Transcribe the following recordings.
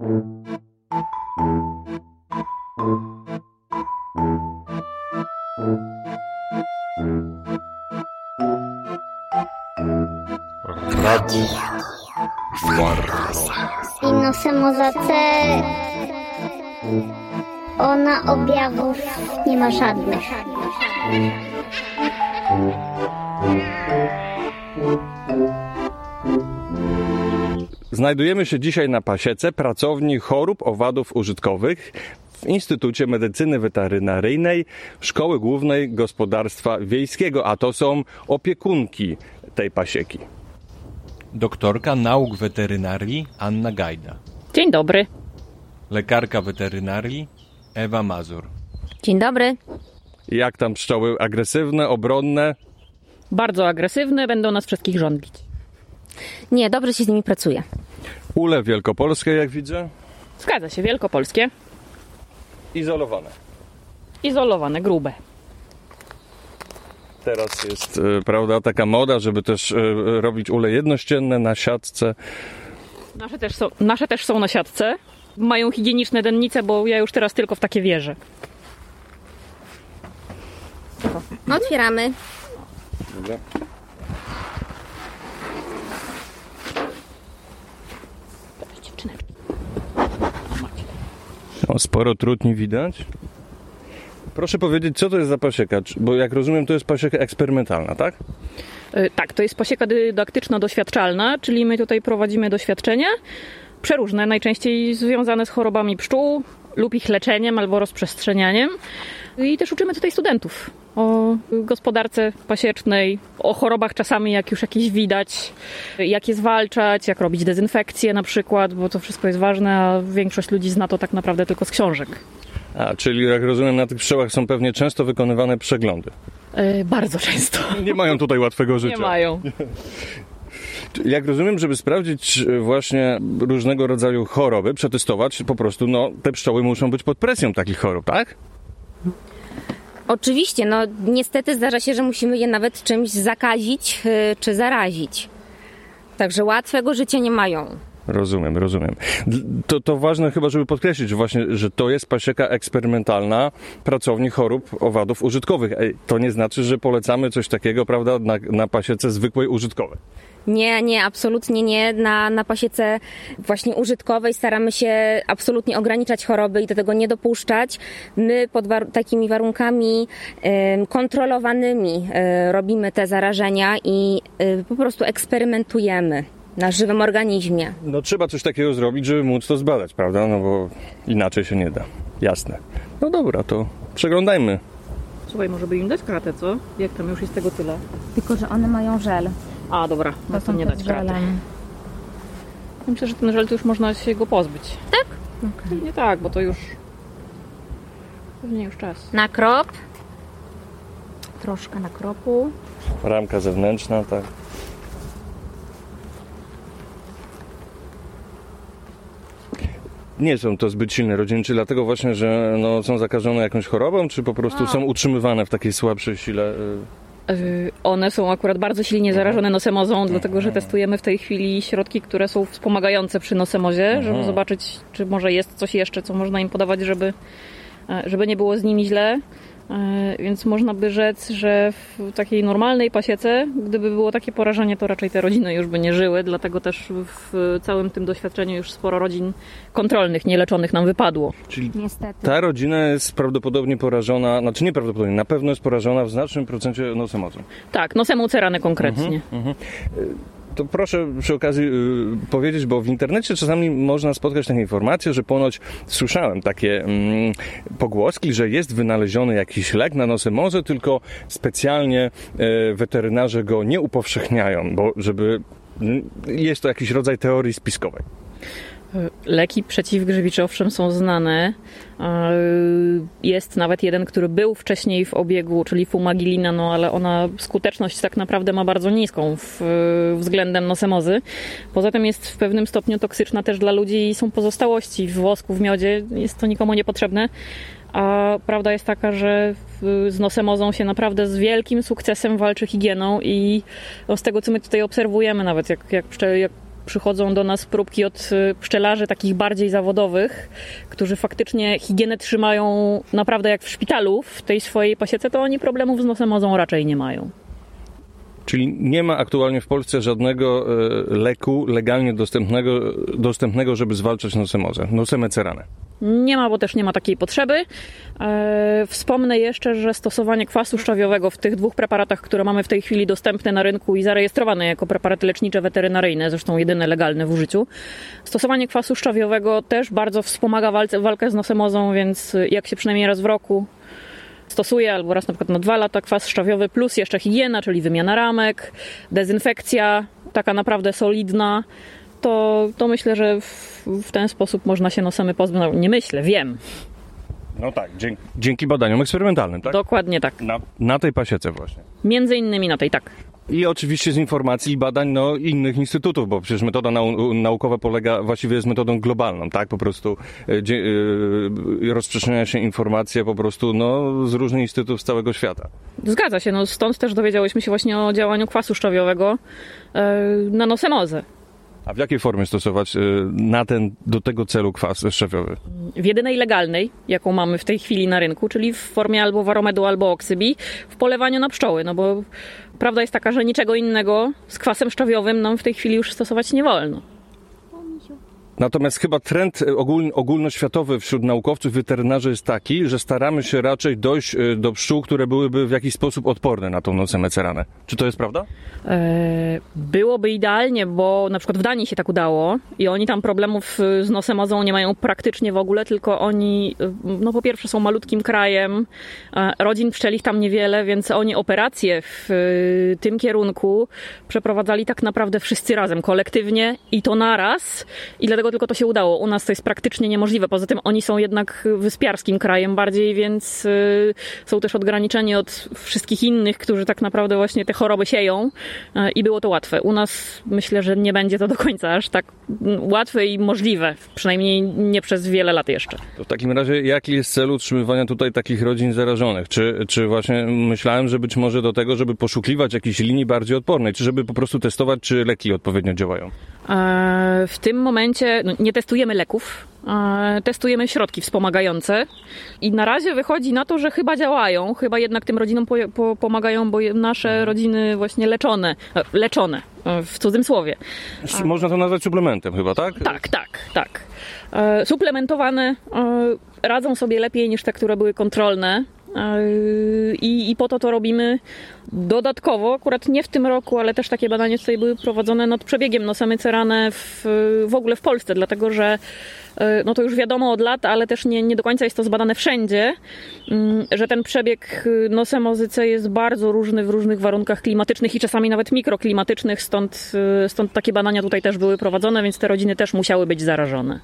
Radio I nosemozace ona objawów nie ma żadnych. Znajdujemy się dzisiaj na pasiece pracowni chorób owadów użytkowych w Instytucie Medycyny Weterynaryjnej Szkoły Głównej Gospodarstwa Wiejskiego, a to są opiekunki tej pasieki. Doktorka nauk weterynarii Anna Gajda. Dzień dobry. Lekarka weterynarii Ewa Mazur. Dzień dobry. Jak tam pszczoły agresywne, obronne? Bardzo agresywne, będą nas wszystkich żądlić. Nie, dobrze się z nimi pracuje. Ule wielkopolskie, jak widzę, Zgadza się, wielkopolskie, izolowane. izolowane, grube. Teraz jest, e, prawda, taka moda, żeby też e, robić ule jednościenne na siatce. Nasze też, są, nasze też są na siatce. Mają higieniczne dennice, bo ja już teraz tylko w takie wierzę. No, otwieramy. Dobra. O, sporo trutni widać. Proszę powiedzieć, co to jest za pasieka? Bo jak rozumiem, to jest pasieka eksperymentalna, tak? Y, Tak, to jest pasieka dydaktyczno-doświadczalna, czyli my tutaj prowadzimy doświadczenia przeróżne, najczęściej związane z chorobami pszczół lub ich leczeniem albo rozprzestrzenianiem. I też uczymy tutaj studentów o gospodarce pasiecznej, o chorobach czasami, jak już jakieś widać, jak je zwalczać, jak robić dezynfekcję na przykład, bo to wszystko jest ważne, a większość ludzi zna to tak naprawdę tylko z książek. A, czyli jak rozumiem, na tych pszczołach są pewnie często wykonywane przeglądy. Y, Bardzo często. Nie mają tutaj łatwego życia. Nie mają. Jak rozumiem, żeby sprawdzić e, właśnie różnego rodzaju choroby, przetestować, po prostu no, te pszczoły muszą być pod presją takich chorób, tak? Oczywiście, no niestety zdarza się, że musimy je nawet czymś zakazić y, czy zarazić. Także łatwego życia nie mają. Rozumiem, rozumiem. To, to ważne chyba, żeby podkreślić właśnie, że to jest pasieka eksperymentalna pracowni chorób owadów użytkowych. To nie znaczy, że polecamy coś takiego, prawda, na, na pasiece zwykłej użytkowej. Nie, nie, absolutnie nie. Na, na pasiece właśnie użytkowej staramy się absolutnie ograniczać choroby i do tego nie dopuszczać. My pod war- takimi warunkami em, kontrolowanymi e, robimy te zarażenia i e, po prostu eksperymentujemy na żywym organizmie. No trzeba coś takiego zrobić, żeby móc to zbadać, prawda? No bo inaczej się nie da. Jasne. No dobra, to przeglądajmy. Słuchaj, może by im dać kratę, co? Jak tam już jest tego tyle? Tylko, że one mają żel. A, dobra, no to nie dać kraty. Myślę, że ten żel to już można się go pozbyć. Tak? Nie tak, bo to już... Pewnie już czas. Na krop. Troszkę na kropu. Ramka zewnętrzna, tak. Nie są to zbyt silne rodziny, czy dlatego właśnie, że no, są zakażone jakąś chorobą, czy po prostu są utrzymywane w takiej słabszej sile? y, Yy, One są akurat bardzo silnie zarażone nosemozą, dlatego że testujemy w tej chwili środki, które są wspomagające przy nosemozie, żeby zobaczyć, czy może jest coś jeszcze, co można im podawać, żeby, e, żeby nie było z nimi źle. E, Więc można by rzec, że w takiej normalnej pasiece, gdyby było takie porażenie, to raczej te rodziny już by nie żyły, dlatego też w całym tym doświadczeniu już sporo rodzin kontrolnych, nieleczonych nam wypadło. Czyli Niestety. ta rodzina jest prawdopodobnie porażona, znaczy nie prawdopodobnie, na pewno jest porażona w znacznym procencie nosemocą. Tak, nosem cerany konkretnie. To proszę przy okazji y, powiedzieć, bo w internecie czasami można spotkać takie informacje, że ponoć słyszałem takie mm, pogłoski, że jest wynaleziony jakiś lek na nosemozę, tylko specjalnie y, weterynarze go nie upowszechniają, bo żeby mm, jest to jakiś rodzaj teorii spiskowej. Leki przeciwgrzybicze owszem są znane. Yy, Jest nawet jeden, który był wcześniej w obiegu, czyli fumagilina, no ale ona skuteczność tak naprawdę ma bardzo niską w, względem nosemozy. Poza tym jest w pewnym stopniu toksyczna też dla ludzi i są pozostałości w wosku, w miodzie. Jest to nikomu niepotrzebne. A prawda jest taka, że w- z nosemozą się naprawdę z wielkim sukcesem walczy higieną i no, z tego, co my tutaj obserwujemy, nawet jak, jak, jak przychodzą do nas próbki od y, pszczelarzy takich bardziej zawodowych, którzy faktycznie higienę trzymają naprawdę jak w szpitalu w tej swojej pasiece, to oni problemów z nosemozą raczej nie mają. Czyli nie ma aktualnie w Polsce żadnego e, leku legalnie dostępnego, dostępnego żeby zwalczać nosemozę, nosemecerane. Nie ma, bo też nie ma takiej potrzeby. E, wspomnę jeszcze, że stosowanie kwasu szczawiowego w tych dwóch preparatach, które mamy w tej chwili dostępne na rynku i zarejestrowane jako preparaty lecznicze weterynaryjne, zresztą jedyne legalne w użyciu, stosowanie kwasu szczawiowego też bardzo wspomaga walce, walkę z nosemozą, więc jak się przynajmniej raz w roku stosuje, albo raz na przykład na dwa lata kwas szczawiowy, plus jeszcze higiena, czyli wymiana ramek, dezynfekcja, taka naprawdę solidna, to, to myślę, że w, w ten sposób można się nosemy pozbyć. No, nie myślę, wiem. No tak, dzięki, dzięki badaniom eksperymentalnym, tak? Dokładnie tak. Na, na tej pasiece właśnie. Między innymi na tej, tak. I oczywiście z informacji i badań no, innych instytutów, bo przecież metoda nau naukowa polega, właściwie jest metodą globalną, tak? Po prostu e, dzie, e, rozprzestrzenia się informacje po prostu no, z różnych instytutów z całego świata. Zgadza się, no stąd też dowiedziałyśmy się właśnie o działaniu kwasu szczawiowego e, na nosemozę. A w jakiej formie stosować e, na ten, do tego celu kwas szczawiowy? W jedynej legalnej, jaką mamy w tej chwili na rynku, czyli w formie albo waromedu, albo oksybi, w polewaniu na pszczoły, no bo prawda jest taka, że niczego innego z kwasem szczawiowym nam w tej chwili już stosować nie wolno. Natomiast chyba trend ogól, ogólnoświatowy wśród naukowców, weterynarzy jest taki, że staramy się raczej dojść e, do pszczół, które byłyby w jakiś sposób odporne na tą nocę meceranę. Czy to jest prawda? E, byłoby idealnie, bo na przykład w Danii się tak udało i oni tam problemów z nosemozą nie mają praktycznie w ogóle, tylko oni, no po pierwsze są malutkim krajem, rodzin pszczelich tam niewiele, więc oni operacje w tym kierunku przeprowadzali tak naprawdę wszyscy razem, kolektywnie i to naraz i dlatego tylko to się udało. U nas to jest praktycznie niemożliwe. Poza tym oni są jednak wyspiarskim krajem bardziej, więc y, są też odgraniczeni od wszystkich innych, którzy tak naprawdę właśnie te choroby sieją y, i było to łatwe. U nas myślę, że nie będzie to do końca aż tak łatwe i możliwe, przynajmniej nie przez wiele lat jeszcze. To w takim razie jaki jest cel utrzymywania tutaj takich rodzin zarażonych? Czy, czy właśnie myślałem, że być może do tego, żeby poszukiwać jakiejś linii bardziej odpornej, czy żeby po prostu testować, czy leki odpowiednio działają? E, w tym momencie no, nie testujemy leków, e, testujemy środki wspomagające i na razie wychodzi na to, że chyba działają, chyba jednak tym rodzinom po, po, pomagają, bo nasze mhm. rodziny właśnie leczone, e, leczone w cudzym słowie. Można to nazwać suplementem chyba, tak? Tak, tak, tak. Suplementowane radzą sobie lepiej niż te, które były kontrolne. I, I po to to robimy dodatkowo, akurat nie w tym roku, ale też takie badania tutaj były prowadzone nad przebiegiem nosamycerane w, w ogóle w Polsce, dlatego że e, no to już wiadomo od lat, ale też nie, nie do końca jest to zbadane wszędzie, mm, że ten przebieg nosemozyce jest bardzo różny w różnych warunkach klimatycznych i czasami nawet mikroklimatycznych, stąd, stąd takie badania tutaj też były prowadzone, więc te rodziny też musiały być zarażone.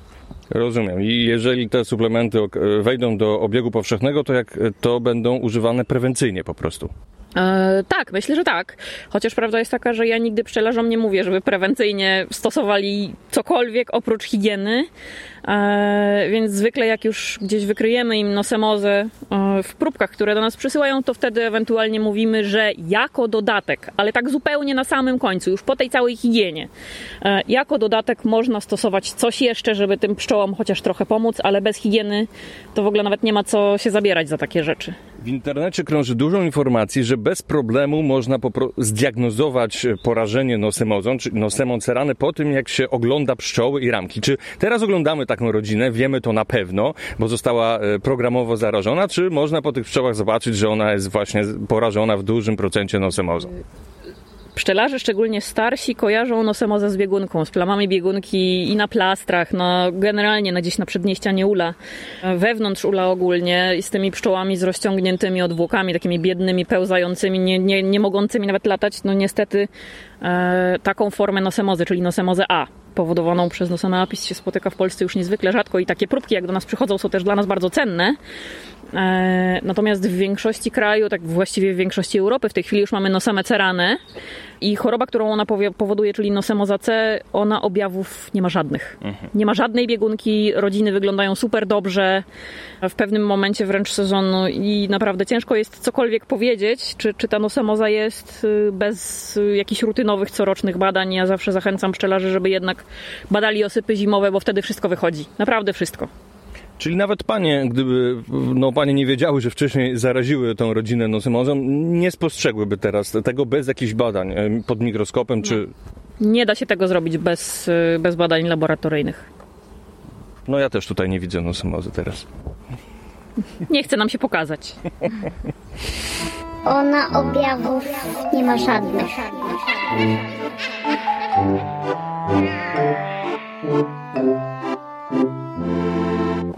Rozumiem. I jeżeli te suplementy wejdą do obiegu powszechnego, to jak to będą używane prewencyjnie po prostu? E, tak, myślę, że tak. Chociaż prawda jest taka, że ja nigdy pszczelarzom nie mówię, żeby prewencyjnie stosowali cokolwiek oprócz higieny. E, więc zwykle jak już gdzieś wykryjemy im nosemozę e, w próbkach, które do nas przysyłają, to wtedy ewentualnie mówimy, że jako dodatek, ale tak zupełnie na samym końcu, już po tej całej higienie, e, jako dodatek można stosować coś jeszcze, żeby tym pszczołom chociaż trochę pomóc, ale bez higieny to w ogóle nawet nie ma co się zabierać za takie rzeczy. W internecie krąży dużo informacji, że bez problemu można zdiagnozować porażenie nosemozą, czy nosemą cerany po tym, jak się ogląda pszczoły i ramki. Czy teraz oglądamy taką rodzinę, wiemy to na pewno, bo została e, programowo zarażona, czy można po tych pszczołach zobaczyć, że ona jest właśnie porażona w dużym procencie nosemozą? Pszczelarze, szczególnie starsi, kojarzą nosemozę z biegunką, z plamami biegunki i na plastrach, no generalnie na gdzieś na przedmieścianie ula, wewnątrz ula ogólnie i z tymi pszczołami z rozciągniętymi odwłokami, takimi biednymi, pełzającymi, nie, nie, nie mogącymi nawet latać. No niestety e, taką formę nosemozy, czyli nosemozę A, powodowaną przez nosema apis się spotyka w Polsce już niezwykle rzadko i takie próbki jak do nas przychodzą są też dla nas bardzo cenne. E, natomiast w większości kraju, tak właściwie w większości Europy, w tej chwili już mamy nosemę cerane i choroba, którą ona powoduje, czyli nosemoza C, ona objawów nie ma żadnych. Nie ma żadnej biegunki, rodziny wyglądają super dobrze w pewnym momencie wręcz sezonu i naprawdę ciężko jest cokolwiek powiedzieć, czy, czy ta nosemoza jest y, bez jakichś rutynowych, corocznych badań. Ja zawsze zachęcam pszczelarzy, żeby jednak badali osypy zimowe, bo wtedy wszystko wychodzi. Naprawdę wszystko. Czyli nawet panie, gdyby no, panie nie wiedziały, że wcześniej zaraziły tą rodzinę nosymozą, nie spostrzegłyby teraz tego bez jakichś badań pod mikroskopem, czy... Nie da się tego zrobić bez, y, bez badań laboratoryjnych. No ja też tutaj nie widzę nosymozy teraz. Nie chce nam się pokazać. Ona objawów nie ma żadnych.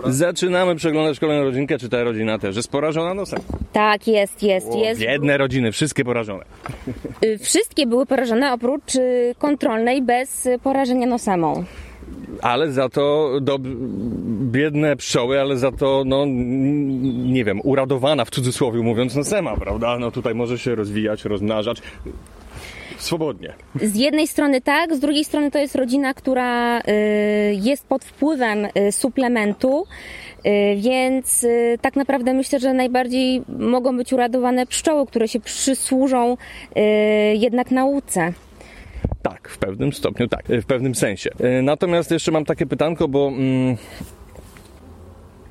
Zaczynamy przeglądać kolejną rodzinkę, czy ta rodzina też jest porażona nosem? Tak, jest, jest, jest. Biedne rodziny, wszystkie porażone. Y, Wszystkie były porażone oprócz y, kontrolnej bez porażenia nosemą. Ale za to do, biedne pszczoły, ale za to, no nie wiem, uradowana w cudzysłowie mówiąc nosema, prawda? No tutaj może się rozwijać, rozmnażać swobodnie. Z jednej strony tak, z drugiej strony to jest rodzina, która y, jest pod wpływem y, suplementu, y, więc tak naprawdę myślę, że najbardziej mogą być uradowane pszczoły, które się przysłużą jednak nauce. Tak, w pewnym stopniu tak, w pewnym sensie. Natomiast jeszcze mam takie pytanko, bo mm,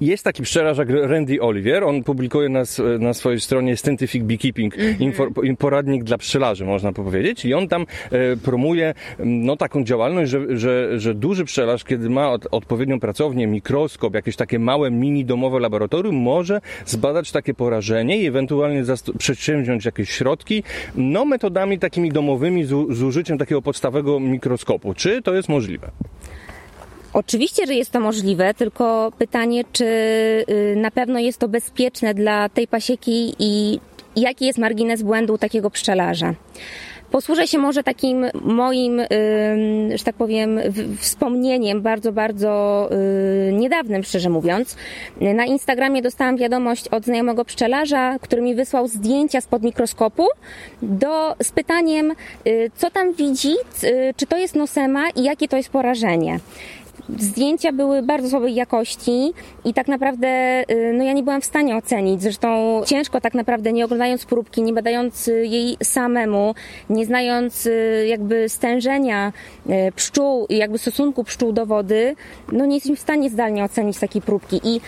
jest taki pszczelarz jak Randy Olivier, on publikuje na, s- na swojej stronie Scientific Beekeeping infor, poradnik dla pszczelarzy, można powiedzieć, i on tam e, promuje no, taką działalność, że, że, że duży pszczelarz, kiedy ma od, odpowiednią pracownię, mikroskop, jakieś takie małe mini domowe laboratorium, może zbadać takie porażenie i ewentualnie przedsięwziąć jakieś środki, no metodami takimi domowymi z, z użyciem takiego podstawowego mikroskopu. Czy to jest możliwe? Oczywiście, że jest to możliwe, tylko pytanie, czy y, na pewno jest to bezpieczne dla tej pasieki i jaki jest margines błędu takiego pszczelarza. Posłużę się może takim moim, że tak powiem, wspomnieniem bardzo, bardzo y, niedawnym, szczerze mówiąc. Na Instagramie dostałam wiadomość od znajomego pszczelarza, który mi wysłał zdjęcia spod mikroskopu do, z pytaniem, y, co tam widzi, czy to jest nosema i jakie to jest porażenie. Zdjęcia były bardzo słabej jakości i tak naprawdę y, no ja nie byłam w stanie ocenić. Zresztą ciężko tak naprawdę, nie oglądając próbki, nie badając y, jej samemu, nie znając y, jakby stężenia pszczół jakby stosunku pszczół do wody, no nie jesteśmy w stanie zdalnie ocenić takiej próbki. I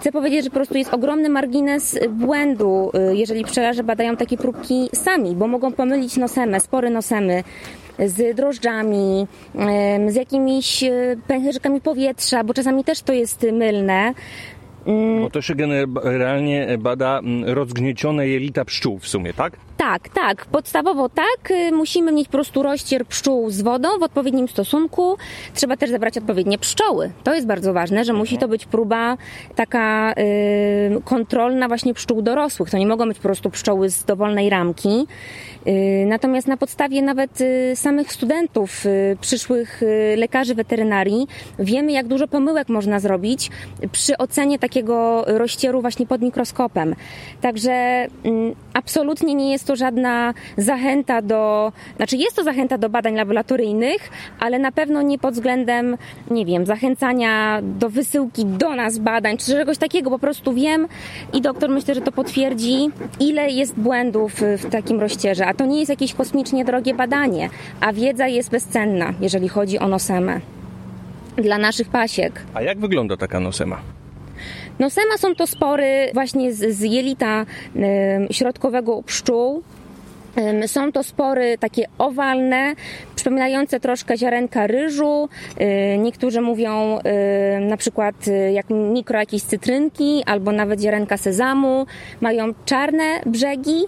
Chcę powiedzieć, że po prostu jest ogromny margines błędu, jeżeli pszczelarze badają takie próbki sami, bo mogą pomylić nosemę, spory nosemy z drożdżami, z jakimiś e, pęcherzykami powietrza, bo czasami też to jest mylne. Bo to się generalnie bada mm, rozgniecione jelita pszczół w sumie, tak? Tak, tak. Podstawowo tak. Y, Musimy mieć po prostu rozcier pszczół z wodą w odpowiednim stosunku. Trzeba też zebrać odpowiednie pszczoły. To jest bardzo ważne, że musi to być próba taka y, kontrolna właśnie pszczół dorosłych. To nie mogą być po prostu pszczoły z dowolnej ramki. Y, Natomiast na podstawie nawet y, samych studentów, y, przyszłych y, lekarzy weterynarii, wiemy, jak dużo pomyłek można zrobić przy ocenie takiego rozcieru właśnie pod mikroskopem. Także mm, absolutnie nie jest to żadna zachęta do, znaczy jest to zachęta do badań laboratoryjnych, ale na pewno nie pod względem, nie wiem, zachęcania do wysyłki do nas badań, czy czegoś takiego. Po prostu wiem i doktor myślę, że to potwierdzi, ile jest błędów w takim rozcierze. A to nie jest jakieś kosmicznie drogie badanie, a wiedza jest bezcenna, jeżeli chodzi o nosemę. Dla naszych pasiek. A jak wygląda taka nosema? Nosema są to spory właśnie z, z jelita środkowego u pszczół. Są to spory takie owalne, przypominające troszkę ziarenka ryżu. Y, Niektórzy mówią na przykład y, jak mikro jakieś cytrynki albo nawet ziarenka sezamu. Mają czarne brzegi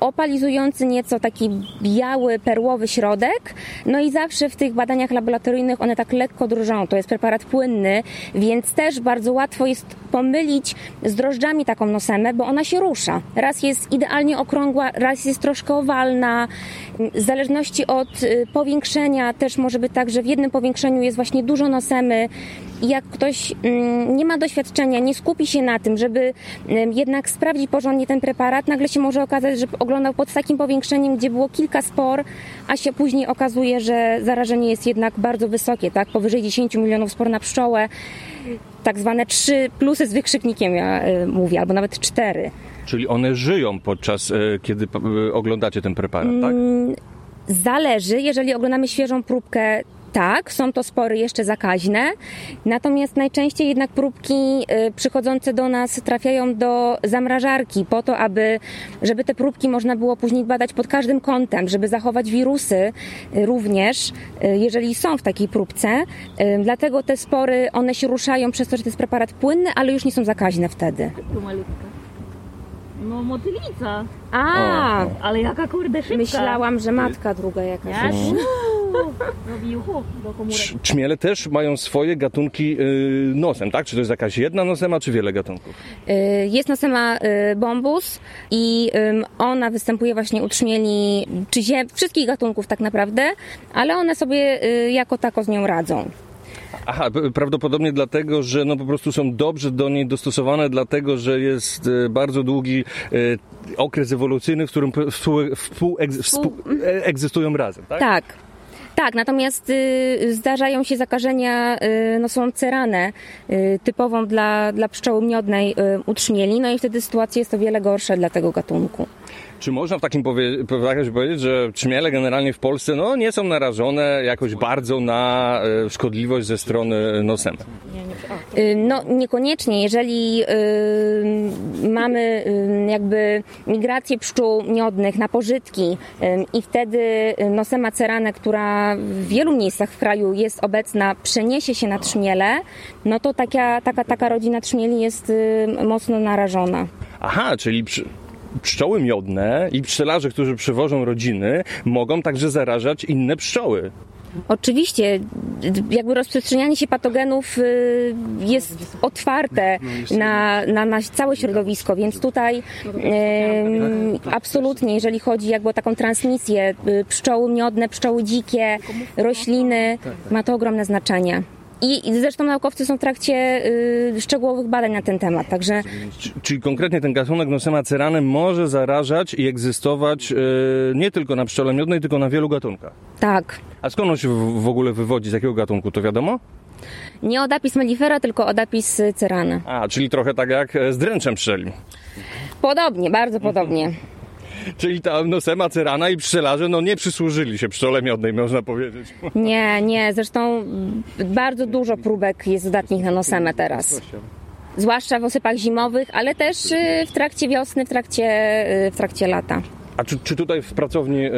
opalizujący nieco taki biały, perłowy środek. No i zawsze w tych badaniach laboratoryjnych one tak lekko drżą. To jest preparat płynny, więc też bardzo łatwo jest pomylić z drożdżami taką nosemę, bo ona się rusza. Raz jest idealnie okrągła, raz jest troszkę owalna. W zależności od y, powiększenia też może być tak, że w jednym powiększeniu jest właśnie dużo nosemy jak ktoś mm, nie ma doświadczenia, nie skupi się na tym, żeby jednak sprawdzić porządnie ten preparat, nagle się może okazać, że oglądał pod takim powiększeniem, gdzie było kilka spor, a się później okazuje, że zarażenie jest jednak bardzo wysokie, tak? Powyżej 10 milionów spor na pszczołę. Tak zwane trzy plusy z wykrzyknikiem, ja y, mówię, albo nawet cztery. Czyli one żyją podczas, e, kiedy e, oglądacie ten preparat, tak? Mm, Zależy, jeżeli oglądamy świeżą próbkę, tak, są to spory jeszcze zakaźne, natomiast najczęściej jednak próbki y, przychodzące do nas trafiają do zamrażarki po to, aby, żeby te próbki można było później badać pod każdym kątem, żeby zachować wirusy y, również, y, jeżeli są w takiej próbce. Dlatego te spory, one się ruszają przez to, że to jest preparat płynny, ale już nie są zakaźne wtedy. Tu malutka. No motylica, A, ale jaka kurde szybka. myślałam, że matka druga jakaś. Ja? Uuu, Robi uchu do komórek. Cz- Czmiele też mają swoje gatunki y, nosem, tak? Czy to jest jakaś jedna nosema, czy wiele gatunków? Y, Jest nosema y, bombus i ym, ona występuje właśnie u trzmieli, czy zie- wszystkich gatunków tak naprawdę, ale one sobie y, jako tako z nią radzą. Aha, prawdopodobnie dlatego, że no po prostu są dobrze do niej dostosowane, dlatego, że jest e, bardzo długi e, okres ewolucyjny, w którym p- współ, współ, współ, e, egzystują razem, tak? Tak. Tak, natomiast y, zdarzają się zakażenia y, nosą ceranę, y, typową dla, dla pszczoły miodnej y, u trzmieli, no i wtedy sytuacja jest o wiele gorsza dla tego gatunku. Czy można w takim powie- powiedzieć, że trzmiele generalnie w Polsce no, nie są narażone jakoś bardzo na e, szkodliwość ze strony nosem? Y, No niekoniecznie, jeżeli y, mamy y, jakby migrację pszczół miodnych na pożytki y, i wtedy nosema cerane, która w wielu miejscach w kraju jest obecna, przeniesie się na trzmiele, no to taka, taka, taka rodzina trzmieli jest y, mocno narażona. Aha, czyli przy... pszczoły miodne i pszczelarze, którzy przywożą rodziny, mogą także zarażać inne pszczoły. Oczywiście, jakby rozprzestrzenianie się patogenów y, jest otwarte na, na, na całe środowisko, więc tutaj em, absolutnie, jeżeli chodzi jakby o taką transmisję, y, pszczoły miodne, pszczoły dzikie, rośliny, ma to ogromne znaczenie. I, I zresztą naukowcy są w trakcie y, szczegółowych badań na ten temat, także C- Czyli konkretnie ten gatunek Nosema cerane może zarażać i egzystować e, nie tylko na pszczole miodnej, tylko na wielu gatunkach. tak. A skąd on się w, w ogóle wywodzi? Z jakiego gatunku? To wiadomo? Nie odapis mellifera, tylko odapis cerana. A, czyli trochę tak jak e, z dręczem pszczelim. Podobnie, bardzo podobnie. Czyli ta Nosema cerana i pszczelarze no nie przysłużyli się pszczole miodnej, można powiedzieć. Nie, nie, zresztą bardzo dużo próbek jest zdatnych na nosemę teraz. Zwłaszcza w osypach zimowych, ale też y, w trakcie wiosny, w trakcie, y, w trakcie lata. A czy, czy tutaj w pracowni e,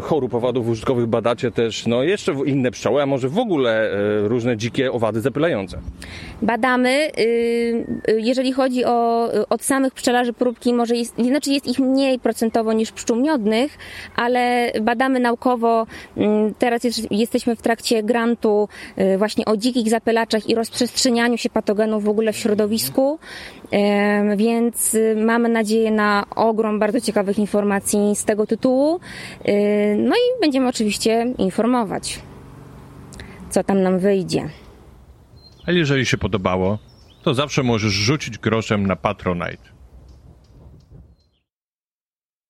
chorób owadów użytkowych badacie też no jeszcze inne pszczoły, a może w ogóle e, różne dzikie owady zapylające? Badamy, y, y, jeżeli chodzi o y, od samych pszczelarzy próbki, może jest, znaczy jest ich mniej procentowo niż pszczół miodnych, ale badamy naukowo. Teraz jest, jesteśmy w trakcie grantu właśnie o dzikich zapylaczach i rozprzestrzenianiu się patogenów w ogóle w środowisku, więc mamy nadzieję na ogrom bardzo ciekawych informacji z tego tytułu. Y, No i będziemy oczywiście informować, co tam nam wyjdzie. A jeżeli się podobało, to zawsze możesz rzucić groszem na Patronite.